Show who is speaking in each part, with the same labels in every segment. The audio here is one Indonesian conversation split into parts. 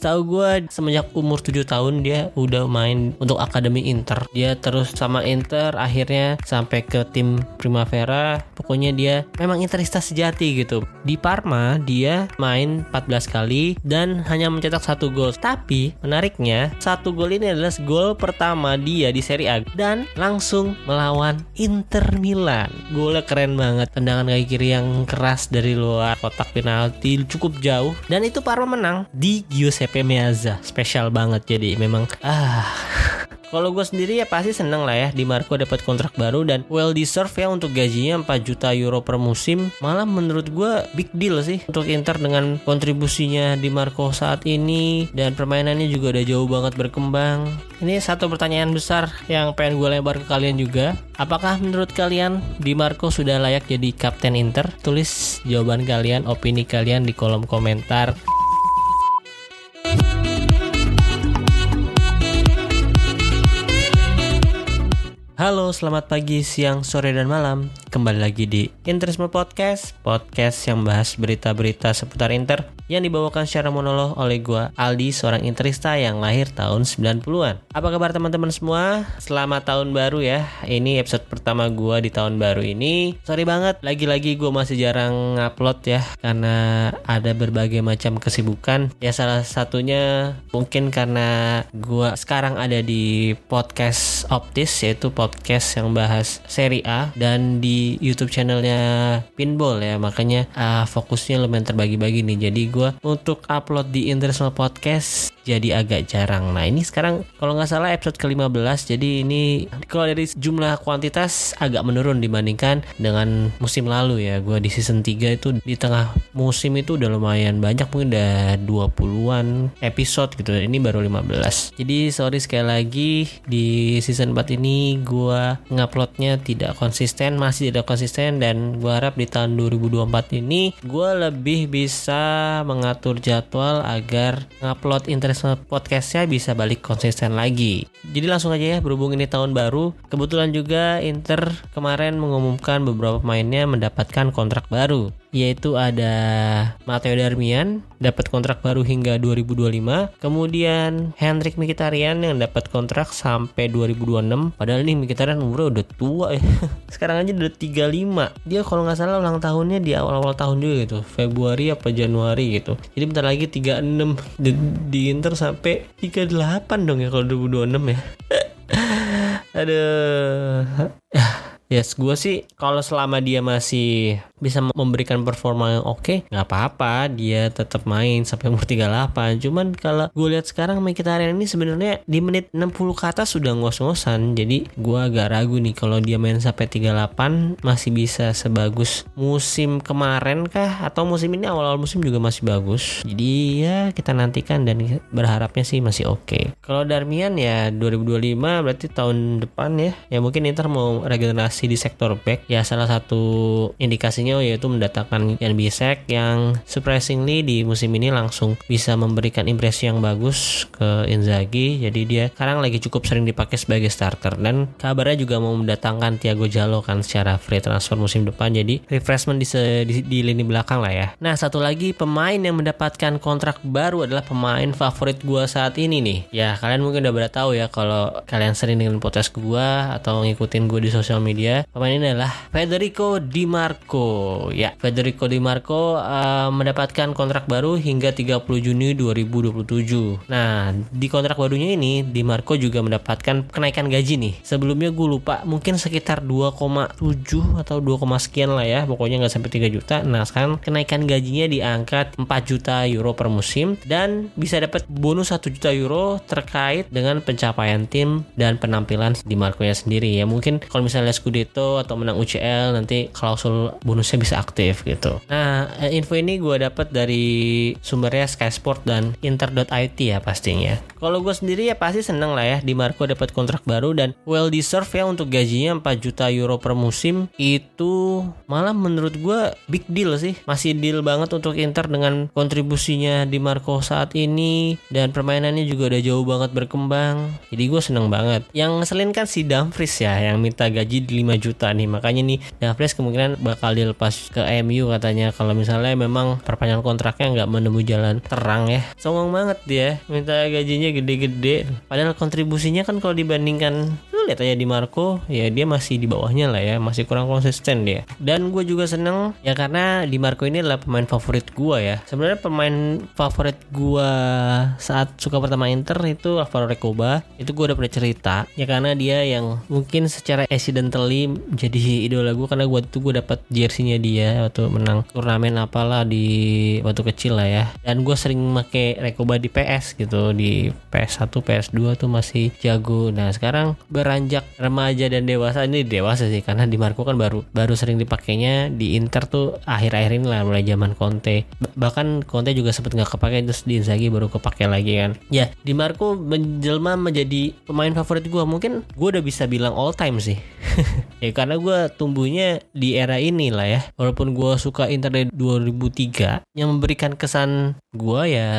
Speaker 1: Setahu gue semenjak umur 7 tahun dia udah main untuk Akademi Inter. Dia terus sama Inter akhirnya sampai ke tim Primavera. Pokoknya dia memang Interista sejati gitu. Di Parma dia main 14 kali dan hanya mencetak satu gol. Tapi menariknya satu gol ini adalah gol pertama dia di Serie A dan langsung melawan Inter Milan. Golnya keren banget. Tendangan kaki kiri yang keras dari luar kotak penalti cukup jauh dan itu Parma menang di Giuseppe Meazza. Spesial banget jadi memang ah. Kalau gue sendiri ya pasti seneng lah ya Di Marco dapat kontrak baru dan well deserved ya untuk gajinya 4 juta euro per musim. Malah menurut gue big deal sih untuk Inter dengan kontribusinya Di Marco saat ini dan permainannya juga udah jauh banget berkembang. Ini satu pertanyaan besar yang pengen gue lebar ke kalian juga. Apakah menurut kalian Di Marco sudah layak jadi kapten Inter? Tulis jawaban kalian opini kalian di kolom komentar Halo, selamat pagi, siang, sore, dan malam. Kembali lagi di Interisme Podcast, podcast yang bahas berita-berita seputar Inter yang dibawakan secara monolog oleh gue Aldi, seorang Interista yang lahir tahun 90-an. Apa kabar teman-teman semua? Selamat tahun baru ya. Ini episode pertama gue di tahun baru ini. Sorry banget, lagi-lagi gue masih jarang upload ya karena ada berbagai macam kesibukan. Ya salah satunya mungkin karena gue sekarang ada di podcast Optis yaitu podcast yang bahas seri A dan di YouTube channelnya Pinball ya. Makanya uh, fokusnya lumayan terbagi-bagi nih. Jadi gue untuk upload di International Podcast jadi agak jarang. Nah ini sekarang kalau nggak salah episode ke-15 jadi ini kalau dari jumlah kuantitas agak menurun dibandingkan dengan musim lalu ya. Gue di season 3 itu di tengah musim itu udah lumayan banyak mungkin udah 20-an episode gitu. Ini baru 15 jadi sorry sekali lagi di season 4 ini gue nguploadnya tidak konsisten masih tidak konsisten dan gue harap di tahun 2024 ini gue lebih bisa mengatur jadwal agar ngupload international podcastnya bisa balik konsisten lagi. Jadi langsung aja ya berhubung ini tahun baru kebetulan juga Inter kemarin mengumumkan beberapa pemainnya mendapatkan kontrak baru yaitu ada Matteo Darmian dapat kontrak baru hingga 2025 kemudian Hendrik Mkhitaryan yang dapat kontrak sampai 2026 padahal nih Mkhitaryan umurnya udah tua ya. Sekarang aja udah 35 dia kalau nggak salah ulang tahunnya di awal-awal tahun juga gitu. Februari apa Januari gitu. Jadi bentar lagi 36 di, di Inter sampai 38 dong ya kalau 2026 ya. Aduh Yes, gue sih kalau selama dia masih bisa memberikan performa yang oke, okay, nggak apa-apa dia tetap main sampai umur 38. Cuman kalau gue lihat sekarang Mkhitaryan ini sebenarnya di menit 60 ke atas sudah ngos-ngosan. Jadi gue agak ragu nih kalau dia main sampai 38 masih bisa sebagus musim kemarin kah atau musim ini awal-awal musim juga masih bagus. Jadi ya kita nantikan dan berharapnya sih masih oke. Okay. Kalau Darmian ya 2025 berarti tahun depan ya. Ya mungkin Inter mau regenerasi di sektor back ya salah satu indikasinya yaitu mendatangkan Jan Bisek yang surprisingly di musim ini langsung bisa memberikan impresi yang bagus ke Inzaghi. Jadi dia sekarang lagi cukup sering dipakai sebagai starter. Dan kabarnya juga mau mendatangkan Thiago Jalo kan secara free transfer musim depan. Jadi refreshment di, di, di lini belakang lah ya. Nah satu lagi pemain yang mendapatkan kontrak baru adalah pemain favorit gua saat ini nih. Ya kalian mungkin udah pada tahu ya kalau kalian sering dengan podcast gua atau ngikutin gua di sosial media aja. Pemain ini adalah Federico Di Marco. Ya, Federico Di Marco uh, mendapatkan kontrak baru hingga 30 Juni 2027. Nah, di kontrak barunya ini Di Marco juga mendapatkan kenaikan gaji nih. Sebelumnya gue lupa, mungkin sekitar 2,7 atau 2, sekian lah ya. Pokoknya nggak sampai 3 juta. Nah, sekarang kenaikan gajinya diangkat 4 juta euro per musim dan bisa dapat bonus 1 juta euro terkait dengan pencapaian tim dan penampilan Di Marco nya sendiri ya. Mungkin kalau misalnya Scudetto atau menang UCL nanti klausul bonusnya bisa aktif gitu. Nah, eh, info ini gue dapat dari sumbernya Sky Sport dan Inter.it ya pastinya. Kalau gue sendiri ya pasti seneng lah ya di Marco dapat kontrak baru dan well deserved ya untuk gajinya 4 juta euro per musim itu malah menurut gue big deal sih. Masih deal banget untuk Inter dengan kontribusinya di Marco saat ini dan permainannya juga udah jauh banget berkembang. Jadi gue seneng banget. Yang ngeselin kan si Dumfries ya yang minta gaji 5 juta nih. Makanya nih Dumfries kemungkinan bakal dilepas ke MU katanya kalau misalnya memang perpanjangan kontraknya nggak menemui jalan terang ya. Songong banget dia minta gajinya gede-gede. Padahal kontribusinya kan kalau dibandingkan lu lihat aja di Marco ya dia masih di bawahnya lah ya masih kurang konsisten dia dan gue juga seneng ya karena di Marco ini adalah pemain favorit gue ya sebenarnya pemain favorit gue saat suka pertama Inter itu Alvaro Recoba itu gue udah pernah cerita ya karena dia yang mungkin secara accidentally jadi idola gue karena gue tuh gue dapat jerseynya dia waktu menang turnamen apalah di waktu kecil lah ya. Dan gue sering make Recoba di PS gitu di PS1 PS2 tuh masih jago. Nah sekarang beranjak remaja dan dewasa ini dewasa sih karena di Marco kan baru baru sering dipakainya di Inter tuh akhir-akhir ini lah mulai zaman Conte. Bahkan Conte juga sempat nggak kepake terus di Inzaghi baru kepake lagi kan. Ya di Marco menjelma menjadi pemain favorit gue mungkin gue udah bisa bilang all time sih ya karena gue tumbuhnya di era ini lah ya. Walaupun gue suka Inter dari 2003 yang memberikan kesan gue ya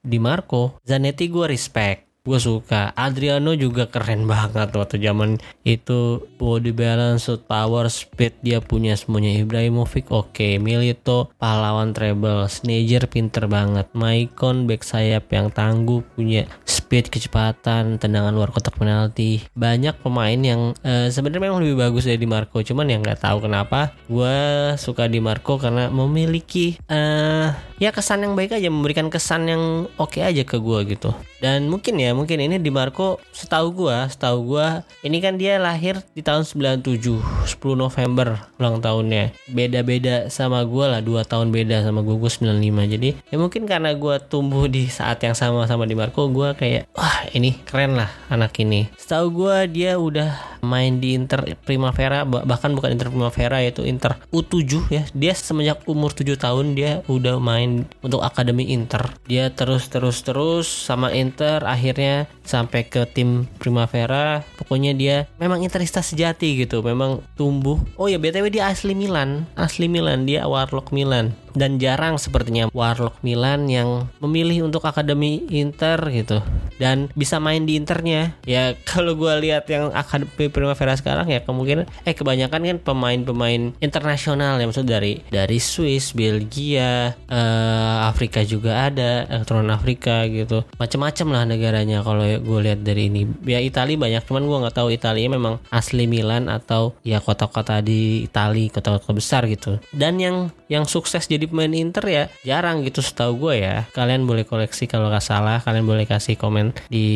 Speaker 1: di Marco. Zanetti gue respect. Gue suka. Adriano juga keren banget waktu zaman itu. Body balance shoot power speed dia punya semuanya. Ibrahimovic oke. Okay. Milito pahlawan treble. Sneijder pinter banget. Maicon back sayap yang tangguh punya speed kecepatan tendangan luar kotak penalti. Banyak pemain yang uh, sebenarnya memang lebih bagus dari Di Marco cuman yang nggak tahu kenapa gue suka Di Marco karena memiliki uh, ya kesan yang baik aja memberikan kesan yang oke okay aja ke gue gitu. Dan mungkin ya mungkin ini di Marco setahu gua setahu gua ini kan dia lahir di tahun 97 10 November ulang tahunnya. Beda-beda sama gua lah dua tahun beda sama gua gua 95 jadi ya mungkin karena gua tumbuh di saat yang sama sama di Marco gua kayak wah ini keren lah anak ini. Setahu gua dia udah main di Inter Primavera bahkan bukan Inter Primavera yaitu Inter U7 ya. Dia semenjak umur 7 tahun dia udah main untuk akademi Inter. Dia terus terus terus sama Inter akhirnya sampai ke tim Primavera. Pokoknya dia memang interista sejati gitu memang tumbuh. Oh ya btw dia asli Milan. Asli Milan dia Warlock Milan dan jarang sepertinya Warlock Milan yang memilih untuk akademi Inter gitu. Dan bisa main di Internya. Ya kalau gue lihat yang akademi Primavera sekarang ya kemungkinan eh kebanyakan kan pemain-pemain internasional ya maksud dari dari Swiss Belgia eh, Afrika juga ada keturunan Afrika gitu. Macam-macam lah negaranya kalau gue lihat dari ini. Ya Italia banyak cuman gue nggak tahu Italia memang asli Milan atau ya kota-kota di Italia kota-kota besar gitu. Dan yang yang sukses jadi pemain Inter ya jarang gitu setahu gue ya. Kalian boleh koleksi kalau nggak salah kalian boleh kasih komen di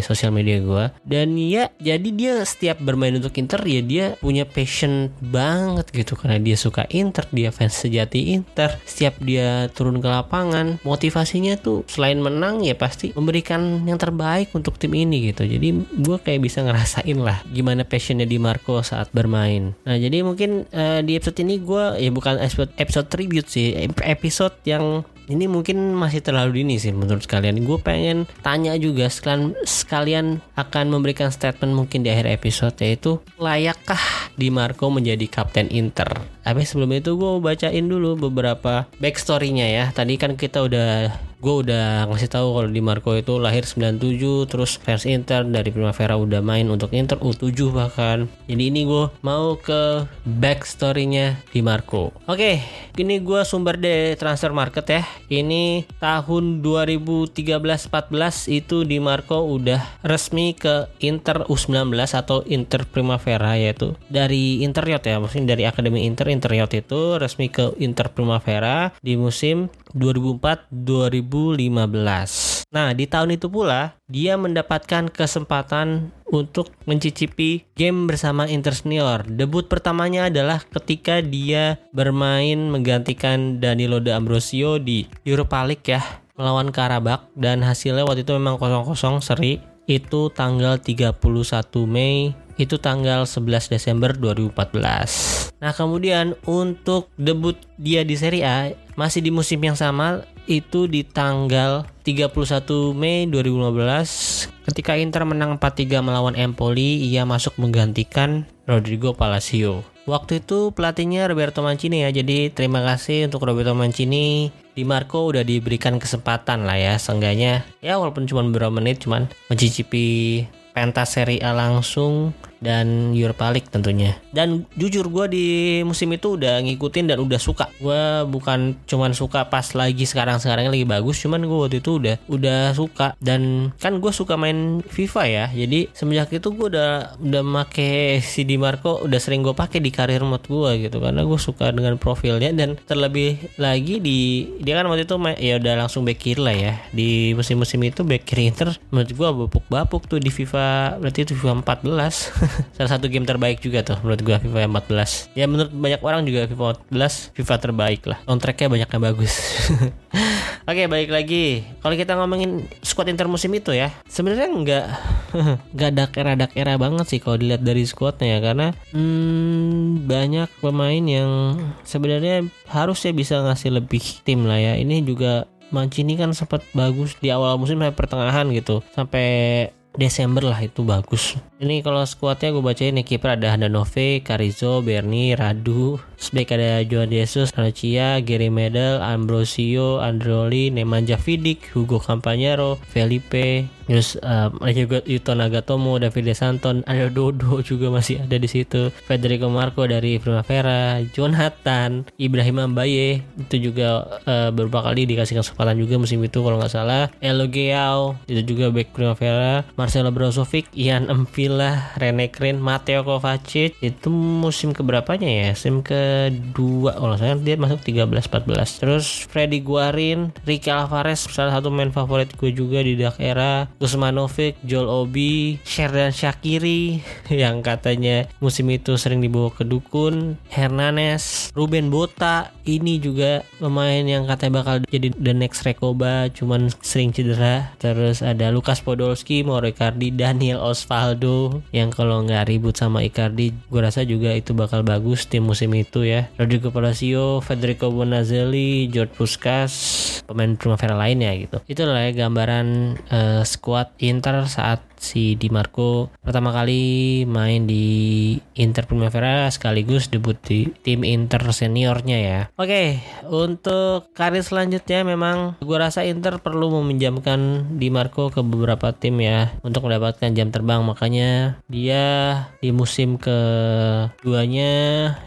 Speaker 1: sosial media gue dan ya jadi dia setiap bermain untuk Inter ya dia punya passion banget gitu karena dia suka Inter dia fans sejati Inter. Setiap dia turun ke lapangan motivasinya tuh selain menang ya pasti memberikan yang terbaik untuk tim ini gitu. Jadi gue kayak bisa ngerasain lah gimana passionnya di Marco saat bermain. Nah jadi mungkin uh, di episode ini gue ya bukan episode episode tribute sih episode yang ini mungkin masih terlalu dini sih menurut kalian. Gue pengen tanya juga sekalian sekalian akan memberikan statement mungkin di akhir episode yaitu layakkah Di Marco menjadi kapten Inter? Tapi sebelum itu gue bacain dulu beberapa backstorynya ya. Tadi kan kita udah gue udah ngasih tahu kalau Di Marco itu lahir 97 terus fans Inter dari Primavera udah main untuk Inter U7 bahkan. Jadi ini gue mau ke backstorynya Di Marco. Oke ini gue sumber dari transfer market ya. Ini tahun 2013-14 itu Di Marco udah resmi ke Inter U19 atau Inter Primavera yaitu dari Interiot ya. Maksudnya dari Akademi Inter Interiot itu resmi ke Inter Primavera di musim 2004-2015. Nah, di tahun itu pula dia mendapatkan kesempatan untuk mencicipi game bersama Inter Senior. Debut pertamanya adalah ketika dia bermain menggantikan Danilo De Ambrosio di Europa League ya melawan Karabak dan hasilnya waktu itu memang kosong-kosong seri itu tanggal 31 Mei itu tanggal 11 Desember 2014. Nah, kemudian untuk debut dia di Serie A masih di musim yang sama itu di tanggal 31 Mei 2015 ketika Inter menang 4-3 melawan Empoli ia masuk menggantikan Rodrigo Palacio. Waktu itu pelatihnya Roberto Mancini ya. Jadi terima kasih untuk Roberto Mancini. Di Marco udah diberikan kesempatan lah ya. Seenggaknya ya walaupun cuma beberapa menit cuman mencicipi pentas Serie A langsung dan Europa League tentunya. Dan jujur gue di musim itu udah ngikutin dan udah suka. Gue bukan cuman suka pas lagi sekarang sekarang lagi bagus, cuman gue waktu itu udah udah suka dan kan gue suka main FIFA ya. Jadi semenjak itu gue udah udah make si Di Marco udah sering gue pakai di karir mode gue gitu karena gue suka dengan profilnya dan terlebih lagi di dia kan waktu itu ya udah langsung back kiri lah ya di musim-musim itu back kiri Inter menurut gue bapuk-bapuk tuh di FIFA berarti itu FIFA 14 salah satu game terbaik juga tuh menurut gua FIFA 14 ya menurut banyak orang juga FIFA 14 FIFA terbaik lah. Soundtracknya banyak yang bagus. Oke balik lagi. Kalau kita ngomongin squad Inter musim itu ya sebenarnya nggak nggak dak era dak era banget sih kalau dilihat dari squadnya ya karena hmm, banyak pemain yang sebenarnya harusnya bisa ngasih lebih tim lah ya. Ini juga Mancini kan sempat bagus di awal musim sampai pertengahan gitu. Sampai Desember lah itu bagus. Ini kalau skuadnya gue bacain nih kiper ada Handanove, Carizo, Berni, Radu, Sebaik ada Joan Jesus, Ranocchia, Gary Medel, Ambrosio, Androli, Nemanja Vidic, Hugo Campagnaro, Felipe, terus juga Yuto Nagatomo, David Santon, ada Dodo juga masih ada di situ, Federico Marco dari Primavera, Jonathan, Ibrahim Ambaye itu juga uh, beberapa kali dikasih kesempatan juga musim itu kalau nggak salah, Elo Geau itu juga back Primavera, Marcelo Brozovic, Ian Empila, Rene Krin, Matteo Kovacic. Itu musim keberapanya ya? Musim kedua kalau saya dia masuk 13-14 terus Freddy Guarin, Ricky Alvarez salah satu main favorit gue juga di dak era Gusmanovic, Joel Obi, Sherdan Shakiri yang katanya musim itu sering dibawa ke dukun, Hernanes, Ruben Bota ini juga pemain yang katanya bakal jadi the next Rekoba cuman sering cedera. Terus ada Lukas Podolski, Mauro Icardi, Daniel Osvaldo yang kalau nggak ribut sama Icardi gue rasa juga itu bakal bagus tim musim itu ya. Rodrigo Palacio, Federico Bonazelli, George Puskas pemain Primavera lainnya gitu. Itu lah ya gambaran uh, squad Inter saat si Di Marco pertama kali main di Inter Primavera sekaligus debut di tim Inter seniornya ya. Oke, untuk karir selanjutnya memang gue rasa Inter perlu meminjamkan Di Marco ke beberapa tim ya untuk mendapatkan jam terbang makanya dia di musim keduanya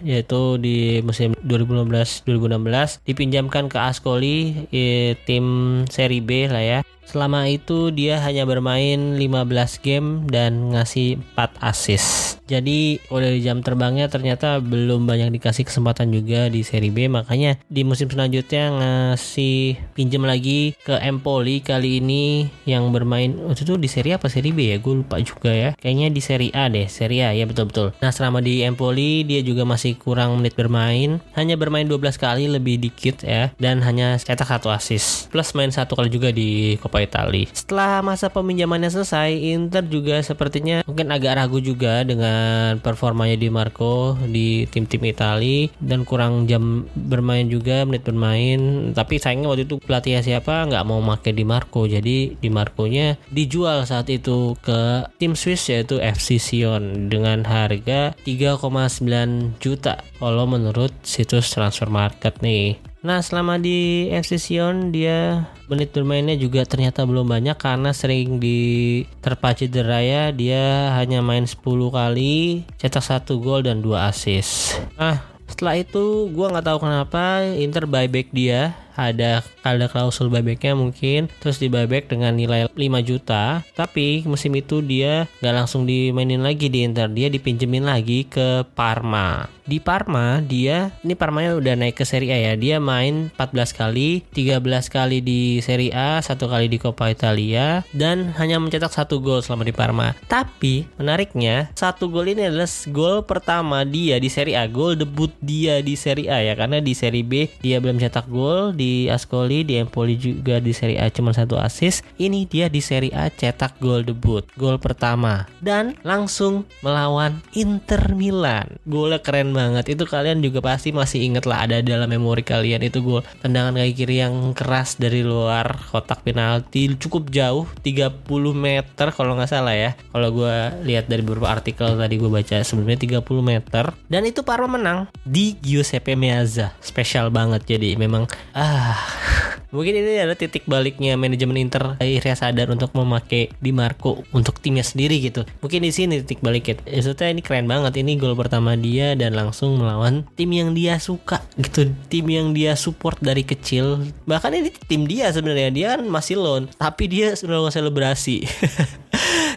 Speaker 1: yaitu di musim 2015-2016 dipinjamkan ke Ascoli eh, tim Serie B lah ya Selama itu dia hanya bermain 15 game dan ngasih 4 assist. Jadi dari jam terbangnya ternyata belum banyak dikasih kesempatan juga di seri B. Makanya di musim selanjutnya ngasih pinjam lagi ke Empoli kali ini yang bermain waktu itu di seri apa seri B ya? Gue lupa juga ya. Kayaknya di seri A deh seri A. Ya betul-betul. Nah selama di Empoli dia juga masih kurang menit bermain. Hanya bermain 12 kali lebih dikit ya. Dan hanya cetak satu assist. Plus main satu kali juga di Coppa Italia setelah masa peminjamannya selesai Inter juga sepertinya mungkin agak ragu juga dengan performanya di Marco di tim-tim Itali dan kurang jam bermain juga menit bermain. Tapi sayangnya waktu itu pelatihnya siapa? Nggak mau pakai di Marco. Jadi di Marco-nya dijual saat itu ke tim Swiss yaitu FC Sion dengan harga 3,9 juta. Kalau menurut situs transfer market nih Nah selama di FC Sion dia menit bermainnya juga ternyata belum banyak karena sering di terpacu cedera dia hanya main 10 kali cetak satu gol dan dua assist. Nah setelah itu gue nggak tahu kenapa Inter buyback dia ada ada klausul buybacknya mungkin terus di buyback dengan nilai 5 juta tapi musim itu dia nggak langsung dimainin lagi di Inter dia dipinjemin lagi ke Parma. Di Parma dia ini Parmanya udah naik ke Serie A ya dia main 14 kali 13 kali di Serie A satu kali di Coppa Italia dan hanya mencetak satu gol selama di Parma. Tapi menariknya satu gol ini adalah gol pertama dia di Serie A gol debut dia di Serie A ya karena di Serie B dia belum cetak gol di Ascoli di Empoli juga di Serie A cuma satu assist. Ini dia di Serie A cetak gol debut gol pertama. Dan langsung melawan Inter Milan. Golnya keren banget. Itu kalian juga pasti masih inget lah ada dalam memori kalian itu gol tendangan kaki kiri yang keras dari luar kotak penalti cukup jauh 30 meter kalau nggak salah ya. Kalau gue lihat dari beberapa artikel tadi gue baca sebelumnya 30 meter. Dan itu Parma menang di Giuseppe Meazza. Spesial banget jadi memang ah mungkin ini adalah titik baliknya manajemen Inter akhirnya sadar untuk memakai Di Marco untuk timnya sendiri gitu. Mungkin di sini titik baliknya. Maksudnya ini keren banget ini gol pertama dia dan langsung melawan tim yang dia suka gitu. Tim yang dia support dari kecil. Bahkan ini tim dia sebenarnya dia kan masih loan tapi dia sudah selebrasi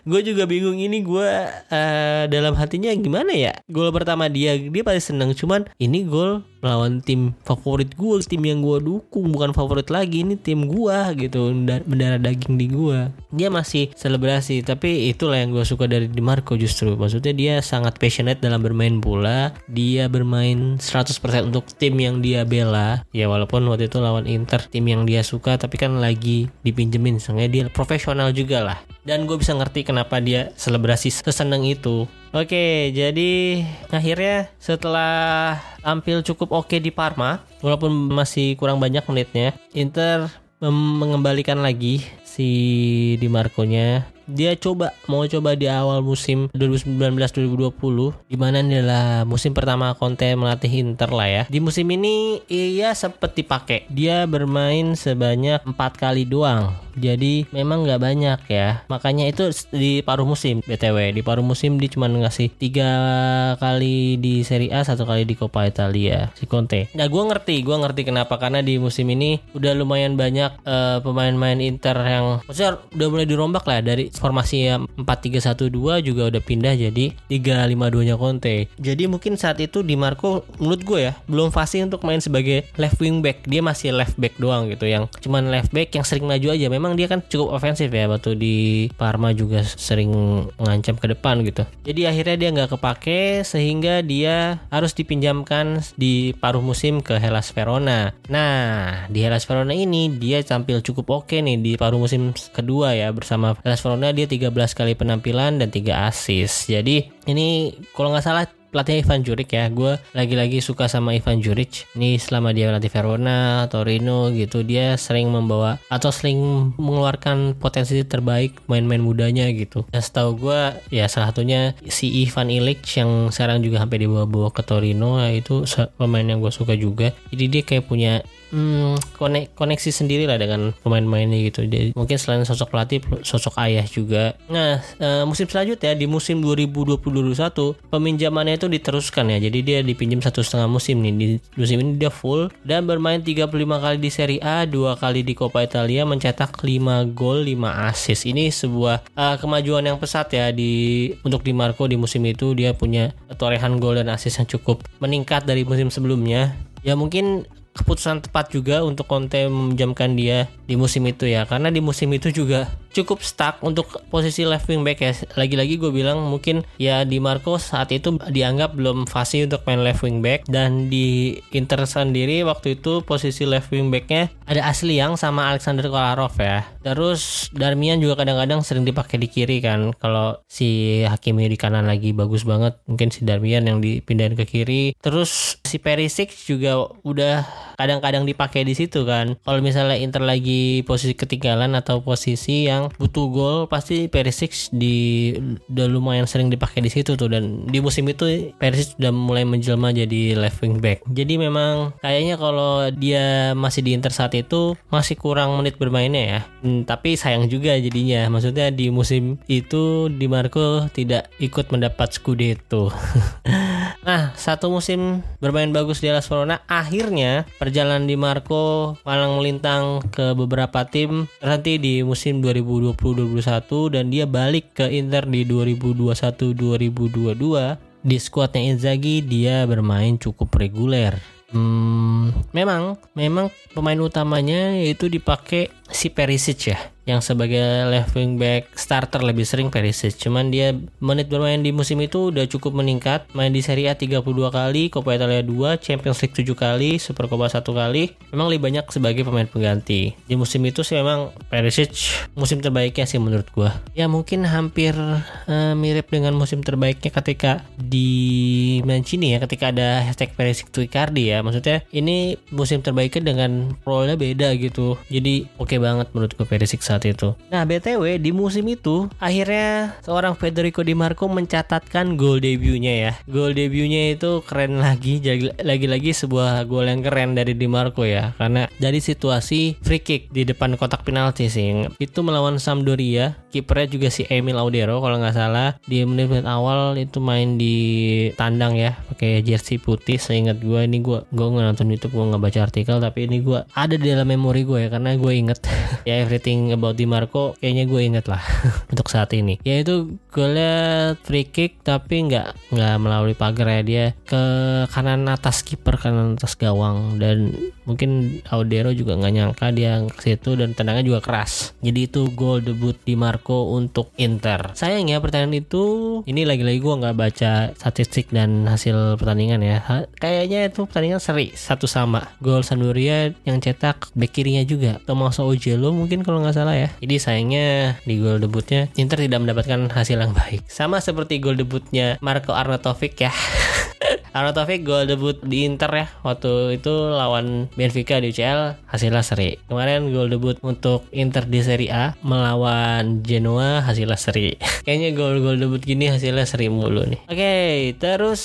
Speaker 1: gue juga bingung ini gue uh, dalam hatinya gimana ya? Gol pertama dia dia pasti seneng. Cuman ini gol melawan tim favorit gue tim yang gue dukung. Bukan favorit lagi ini tim gue gitu. Mendarah daging di gue dia masih selebrasi tapi itulah yang gue suka dari Marco justru. Maksudnya dia sangat passionate dalam bermain bola. Dia bermain 100% untuk tim yang dia bela. Ya walaupun waktu itu lawan Inter tim yang dia suka tapi kan lagi dipinjemin. Sehingga dia profesional juga lah. Dan gue bisa ngerti kenapa dia selebrasi seseneng itu. Oke, jadi akhirnya setelah tampil cukup oke di Parma, walaupun masih kurang banyak menitnya, Inter mengembalikan lagi si Di Marco-nya dia coba mau coba di awal musim 2019-2020 di mana adalah musim pertama Conte melatih Inter lah ya. Di musim ini ia sempat dipakai. Dia bermain sebanyak empat kali doang. Jadi memang nggak banyak ya. Makanya itu di paruh musim BTW. Di paruh musim dia cuma ngasih tiga kali di Serie A, satu kali di Coppa Italia si Conte. Nah gue ngerti, gue ngerti kenapa karena di musim ini udah lumayan banyak uh, pemain-pemain Inter yang maksudnya udah mulai dirombak lah dari formasi 4-3-1-2 juga udah pindah jadi 3-5-2 nya Conte. Jadi mungkin saat itu Di Marco menurut gue ya belum fasih untuk main sebagai left wing back. Dia masih left back doang gitu yang cuman left back yang sering maju aja. Memang dia kan cukup ofensif ya waktu di Parma juga sering mengancam ke depan gitu. Jadi akhirnya dia nggak kepake sehingga dia harus dipinjamkan di paruh musim ke Hellas Verona. Nah, di Hellas Verona ini dia tampil cukup oke nih di paruh musim kedua ya bersama Hellas Verona Barcelona dia 13 kali penampilan dan 3 assist. Jadi ini kalau nggak salah pelatih Ivan Juric ya. Gue lagi-lagi suka sama Ivan Juric. Ini selama dia melatih Verona Torino gitu dia sering membawa atau sering mengeluarkan potensi terbaik main-main mudanya gitu. Dan setahu gue ya salah satunya si Ivan Ilic yang sekarang juga sampai dibawa-bawa ke Torino ya itu pemain yang gue suka juga. Jadi dia kayak punya hmm, koneksi sendiri lah dengan pemain-pemainnya gitu. Jadi mungkin selain sosok pelatih, sosok ayah juga. Nah, e, musim selanjutnya di musim 2020-2021 peminjamannya itu diteruskan ya. Jadi dia dipinjam satu setengah musim nih. Di musim ini dia full dan bermain 35 kali di Serie A, dua kali di Coppa Italia, mencetak 5 gol, 5 assist. Ini sebuah uh, kemajuan yang pesat ya di untuk di Marco di musim itu dia punya torehan gol dan assist yang cukup meningkat dari musim sebelumnya. Ya mungkin keputusan tepat juga untuk Conte meminjamkan dia di musim itu ya. Karena di musim itu juga cukup stuck untuk posisi left wing back ya. Lagi-lagi gue bilang mungkin ya di Marco saat itu dianggap belum fasih untuk main left wing back dan di Inter sendiri waktu itu posisi left wing backnya ada Asli yang sama Alexander Kolarov ya. Terus Darmian juga kadang-kadang sering dipakai di kiri kan. Kalau si Hakimi di kanan lagi bagus banget, mungkin si Darmian yang dipindahin ke kiri. Terus si Perisic juga udah kadang-kadang dipakai di situ kan. Kalau misalnya Inter lagi posisi ketinggalan atau posisi yang memang butuh gol pasti Perisic di udah lumayan sering dipakai di situ tuh dan di musim itu Perisic sudah mulai menjelma jadi left wing back. Jadi memang kayaknya kalau dia masih di Inter saat itu masih kurang menit bermainnya ya. Hmm, tapi sayang juga jadinya. Maksudnya di musim itu Di Marco tidak ikut mendapat Scudetto. nah, satu musim bermain bagus di Las Verona akhirnya perjalanan Di Marco malang melintang ke beberapa tim terhenti di musim 2020-2021 dan dia balik ke Inter di 2021-2022 di skuadnya Inzaghi dia bermain cukup reguler. Hmm, memang, memang pemain utamanya itu dipakai si Perisic ya yang sebagai left wing back starter lebih sering Perisic. Cuman dia menit bermain di musim itu udah cukup meningkat. Main di Serie A 32 kali Coppa Italia 2 Champions League 7 kali Super Coppa 1 kali. Memang lebih banyak sebagai pemain pengganti. Di musim itu sih memang Perisic musim terbaiknya sih menurut gua. Ya mungkin hampir uh, mirip dengan musim terbaiknya ketika di Mancini ya ketika ada hashtag Perisic to Icardi ya. Maksudnya ini musim terbaiknya dengan role-nya beda gitu. Jadi oke okay banget menurut gue Perisic saat itu. Nah BTW di musim itu akhirnya seorang Federico Di Marco mencatatkan gol debutnya ya. Gol debutnya itu keren lagi, lagi-lagi sebuah gol yang keren dari Di Marco ya. Karena dari situasi free kick di depan kotak penalti sih. Itu melawan Sampdoria, kipernya juga si Emil Audero kalau nggak salah. Di menit-menit awal itu main di tandang ya, pakai jersey putih. Seingat gue ini gue gue nggak nonton YouTube, gue nggak baca artikel, tapi ini gue ada di dalam memori gue ya karena gue inget ya everything about Di Marco kayaknya gue inget lah untuk saat ini. Ya itu golnya free kick tapi nggak nggak melalui pagar ya. Dia ke kanan atas kiper kanan atas gawang. Dan mungkin Audero juga nggak nyangka dia ke situ dan tendangannya juga keras. Jadi itu gol debut Di Marco untuk Inter. Sayangnya pertandingan itu ini lagi-lagi gue nggak baca statistik dan hasil pertandingan ya. Kayaknya itu pertandingan seri satu sama. Gol Sampdoria yang cetak back kirinya juga. Tommaso Ojelo mungkin kalau nggak salah ya jadi sayangnya di gol debutnya Inter tidak mendapatkan hasil yang baik sama seperti gol debutnya Marco Arnautovic ya Arnautovic gol debut di Inter ya waktu itu lawan Benfica di UCL hasilnya seri. Kemarin gol debut untuk Inter di Serie A melawan Genoa hasilnya seri. Kayaknya gol-gol debut gini hasilnya seri mulu nih. Oke, okay, terus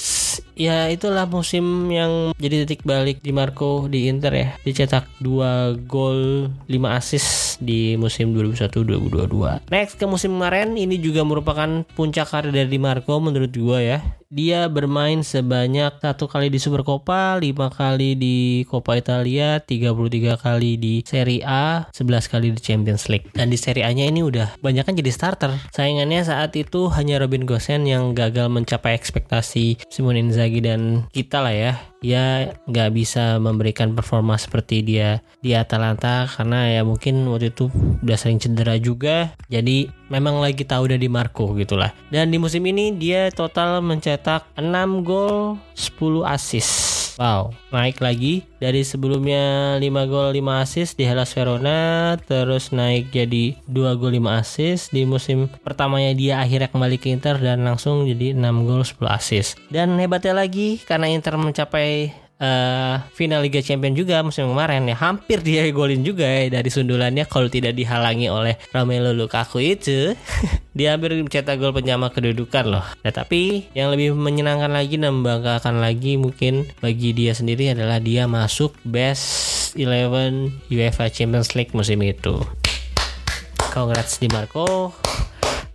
Speaker 1: ya itulah musim yang jadi titik balik di Marco di Inter ya. Dicetak 2 gol 5 assist di musim 2021-2022. Next ke musim kemarin ini juga merupakan puncak karir dari Marco menurut gua ya dia bermain sebanyak satu kali di Super Coppa, lima kali di Coppa Italia, 33 kali di Serie A, 11 kali di Champions League. Dan di Serie A-nya ini udah banyak kan jadi starter. Saingannya saat itu hanya Robin Gosens yang gagal mencapai ekspektasi Simone Inzaghi dan kita lah ya. Ya nggak bisa memberikan performa seperti dia di Atalanta karena ya mungkin waktu itu udah sering cedera juga. Jadi memang lagi tahu udah di Marco gitulah. Dan di musim ini dia total mencetak 6 gol 10 assist Wow, naik lagi dari sebelumnya 5 gol 5 assist di Hellas Verona terus naik jadi 2 gol 5 assist di musim pertamanya dia akhirnya kembali ke Inter dan langsung jadi 6 gol 10 assist. Dan hebatnya lagi karena Inter mencapai uh, final Liga Champions juga musim kemarin ya. Hampir dia golin juga ya dari sundulannya kalau tidak dihalangi oleh Romelu Lukaku itu. Dia hampir mencetak gol penyama kedudukan loh. Nah, tapi yang lebih menyenangkan lagi dan membanggakan lagi mungkin bagi dia sendiri adalah dia masuk best 11 UEFA Champions League musim itu. Congrats di Marco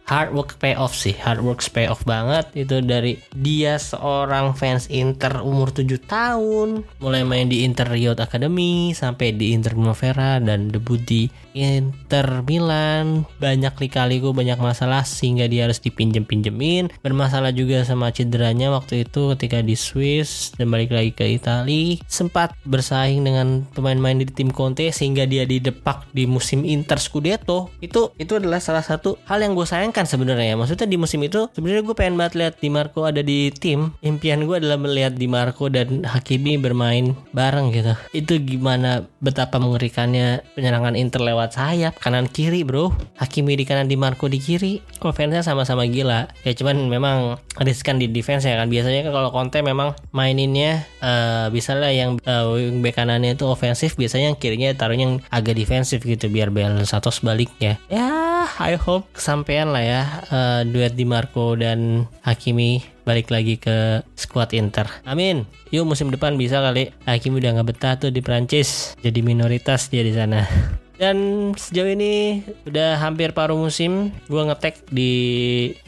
Speaker 1: hard work pay off sih hard work pay off banget. Itu dari dia seorang fans Inter umur 7 tahun mulai main di Inter Youth Academy sampai di Inter Primavera dan debut di Inter Milan banyak lika-liku banyak masalah sehingga dia harus dipinjem-pinjemin bermasalah juga sama cederanya waktu itu ketika di Swiss dan balik lagi ke Italia sempat bersaing dengan pemain-pemain di tim Conte sehingga dia didepak di musim Inter Scudetto itu itu adalah salah satu hal yang gue sayang menyenangkan sebenarnya ya. Maksudnya di musim itu sebenarnya gue pengen banget lihat Di Marco ada di tim. Impian gue adalah melihat Di Marco dan Hakimi bermain bareng gitu. Itu gimana betapa mengerikannya penyerangan Inter lewat lewat sayap kanan kiri bro Hakimi di kanan di Marco di kiri offense-nya sama-sama gila ya cuman memang riskan di defense ya kan biasanya kan kalau Conte memang maininnya uh, bisa yang uh, wingback kanannya itu ofensif biasanya yang kirinya taruhnya yang agak defensif gitu biar balance atau sebaliknya ya I hope kesampaian lah ya uh, duet di Marco dan Hakimi balik lagi ke squad Inter. Amin. Yuk musim depan bisa kali. Hakimi udah nggak betah tuh di Prancis. Jadi minoritas dia di sana. Dan sejauh ini udah hampir paruh musim. Gue ngetek di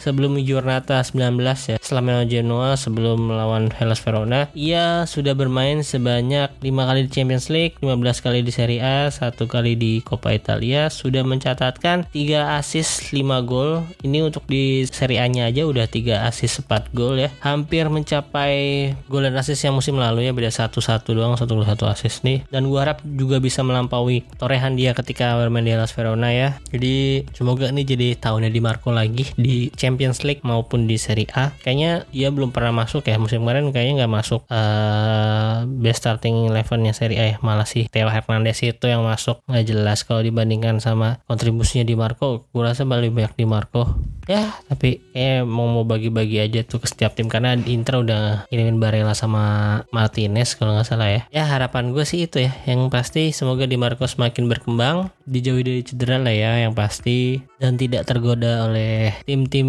Speaker 1: sebelum Giornata 19 ya. Selama Genoa sebelum melawan Hellas Verona. Ia sudah bermain sebanyak 5 kali di Champions League 15 kali di Serie A satu kali di Coppa Italia. Sudah mencatatkan 3 assist 5 gol. Ini untuk di Serie A nya aja udah 3 assist 4 gol ya. Hampir mencapai gol dan assist yang musim lalu ya. Beda 1-1 doang 1 1 assist nih. Dan gue harap juga bisa melampaui torehan dia ketika bermain di Hellas Verona ya. Jadi semoga ini jadi tahunnya di Marco lagi di Champions League maupun di Serie A. Kayaknya dia belum pernah masuk ya musim kemarin kayaknya nggak masuk uh, best starting elevennya Serie A ya. Malah sih Theo Hernandez itu yang masuk nggak jelas kalau dibandingkan sama kontribusinya di Marco. Gue rasa lebih banyak di Marco. Ya tapi eh mau mau bagi-bagi aja tuh ke setiap tim karena Inter udah kirimin Barella sama Martinez kalau nggak salah ya. Ya harapan gue sih itu ya. Yang pasti semoga di Marco semakin berkembang berkembang, dijauhi dari cedera lah ya yang pasti dan tidak tergoda oleh tim-tim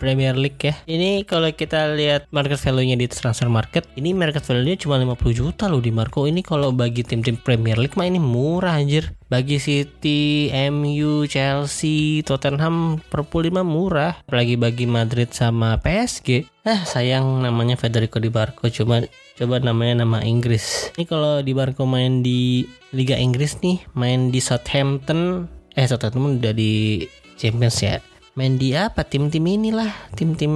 Speaker 1: Premier League ya. Ini kalau kita lihat market value-nya di transfer market, ini market value-nya cuma 50 juta loh di Marco. Ini kalau bagi tim-tim Premier League mah ini murah anjir. Bagi City, MU, Chelsea, Tottenham, Liverpool 5 murah. Apalagi bagi Madrid sama PSG. Ah sayang namanya Federico Di Marco cuma coba namanya nama Inggris. Ini kalau Di Marco main di Liga Inggris nih, main di Southampton, eh Southampton udah di Champions ya. Main di apa? Tim-tim inilah, tim-tim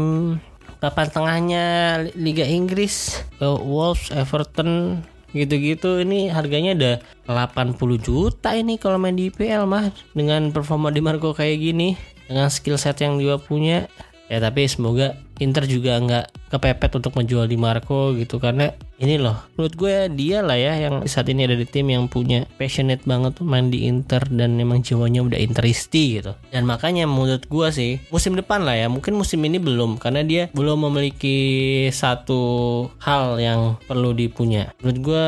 Speaker 1: papan tengahnya Liga Inggris, Wolves, Everton, gitu-gitu ini harganya ada 80 juta ini kalau main di IPL mah. Dengan performa di Marco kayak gini dengan skill set yang dia punya. Ya tapi semoga Inter juga nggak kepepet untuk menjual di Marco gitu. Karena ini loh menurut gue dia lah ya yang saat ini ada di tim yang punya passionate banget main di Inter dan memang jiwanya udah Interisti gitu. Dan makanya menurut gue sih musim depan lah ya mungkin musim ini belum. Karena dia belum memiliki satu hal yang perlu dipunya. Menurut gue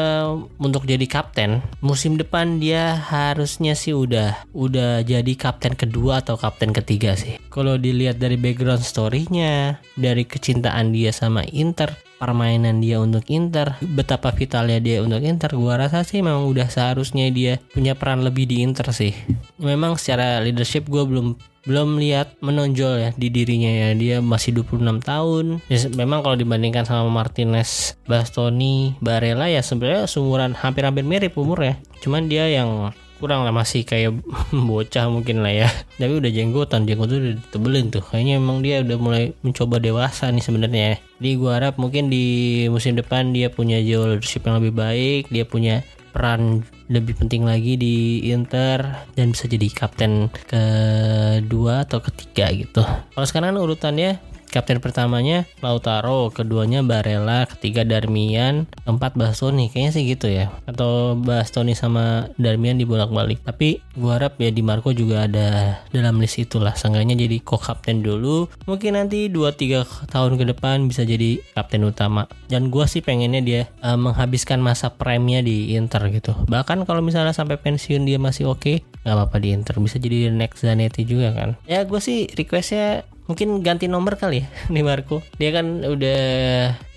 Speaker 1: untuk jadi kapten musim depan dia harusnya sih udah udah jadi kapten kedua atau kapten ketiga sih. Kalau dilihat dari background storynya dari kecintaan dia sama Inter permainan dia untuk Inter betapa vitalnya dia untuk Inter gua rasa sih memang udah seharusnya dia punya peran lebih di Inter sih. Memang secara leadership gue belum belum lihat menonjol ya di dirinya ya. Dia masih 26 tahun. Memang kalau dibandingkan sama Martinez Bastoni Barella ya sebenarnya sumuran hampir-hampir mirip umur ya cuman dia yang kurang lah masih kayak bocah mungkin lah ya. Tapi udah jenggotan jenggot udah ditebelin tuh. Kayaknya emang dia udah mulai mencoba dewasa nih sebenarnya jadi gue harap mungkin di musim depan dia punya jauh leadership yang lebih baik dia punya peran lebih penting lagi di Inter dan bisa jadi kapten kedua atau ketiga gitu. Kalau sekarang urutannya Kapten pertamanya Lautaro, keduanya Barella, ketiga Darmian, keempat Bastoni. Kayaknya sih gitu ya. Atau Bastoni sama Darmian dibolak-balik. Tapi gua harap ya di Marco juga ada dalam list itulah. Seenggaknya jadi co-kapten dulu. Mungkin nanti 2-3 tahun ke depan bisa jadi kapten utama. Dan gua sih pengennya dia uh, menghabiskan masa prime-nya di Inter gitu. Bahkan kalau misalnya sampai pensiun dia masih oke, okay, nggak apa-apa di Inter. Bisa jadi next Zanetti juga kan. Ya gue sih requestnya mungkin ganti nomor kali ya nih Marco. Dia kan udah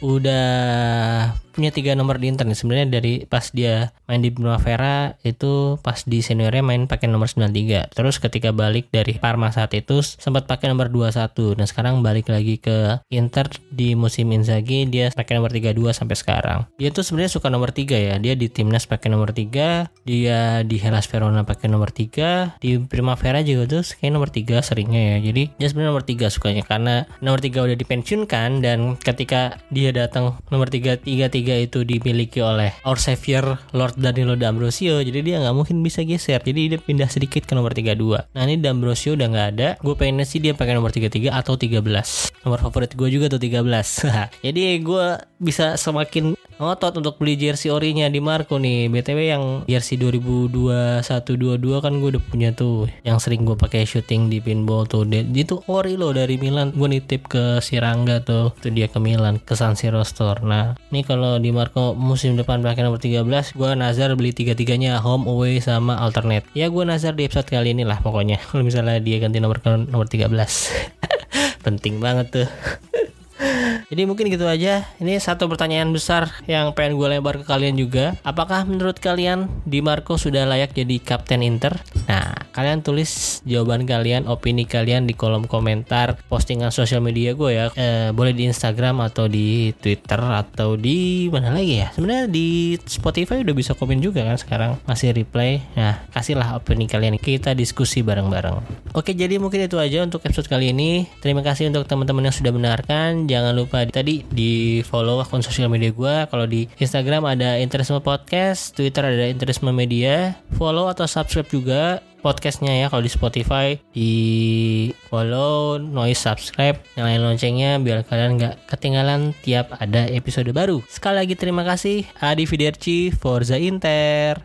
Speaker 1: udah punya tiga nomor di internet. Sebenarnya dari pas dia main di Primavera itu pas di seniornya main pakai nomor 93 terus ketika balik dari Parma saat itu sempat pakai nomor 21 dan sekarang balik lagi ke Inter di musim Inzaghi dia pakai nomor 32 sampai sekarang. Dia tuh sebenarnya suka nomor 3 ya. Dia di timnas pakai nomor 3 dia di Hellas Verona pakai nomor 3 di Primavera juga tuh kayak nomor 3 seringnya ya. Jadi dia sebenarnya nomor 3 sukanya. Karena nomor 3 udah dipensiunkan dan ketika dia datang nomor 3 3 3 itu dimiliki oleh our savior Lord Danilo D'Ambrosio jadi dia nggak mungkin bisa geser jadi dia pindah sedikit ke nomor 32 nah ini D'Ambrosio udah nggak ada gue pengen sih dia pakai nomor 33 atau 13 nomor favorit gue juga tuh 13 jadi gue bisa semakin ngotot untuk beli jersey orinya di Marco nih. BTW yang jersey 2021 22 kan gue udah punya tuh yang sering gue pakai syuting di pinball tuh. Itu ori loh dari Milan. Gue nitip ke si Rangga tuh. Itu dia ke Milan ke San Siro Store. Nah, ini kalau di Marco musim depan pakai nomor 13, gue nazar beli tiga-tiganya home, away sama alternate. Ya gue nazar di episode kali ini lah pokoknya. Kalau misalnya dia ganti nomor nomor 13. Penting banget tuh. Jadi mungkin gitu aja. Ini satu pertanyaan besar yang pengen gue lebar ke kalian juga. Apakah menurut kalian Di Marco sudah layak jadi kapten Inter? Nah, kalian tulis jawaban kalian, opini kalian di kolom komentar postingan sosial media gue ya. E, boleh di Instagram atau di Twitter atau di mana lagi ya? Sebenarnya di Spotify udah bisa komen juga kan sekarang. Masih replay. Nah, kasihlah opini kalian. Kita diskusi bareng-bareng. Oke, jadi mungkin itu aja untuk episode kali ini. Terima kasih untuk teman-teman yang sudah mendengarkan. Jangan lupa tadi di follow akun sosial media gue. Kalau di Instagram ada Interisme Podcast, Twitter ada Interisme Media. Follow atau subscribe juga podcastnya ya kalau di Spotify di follow noise subscribe nyalain loncengnya biar kalian nggak ketinggalan tiap ada episode baru sekali lagi terima kasih Adi Fiderci Forza Inter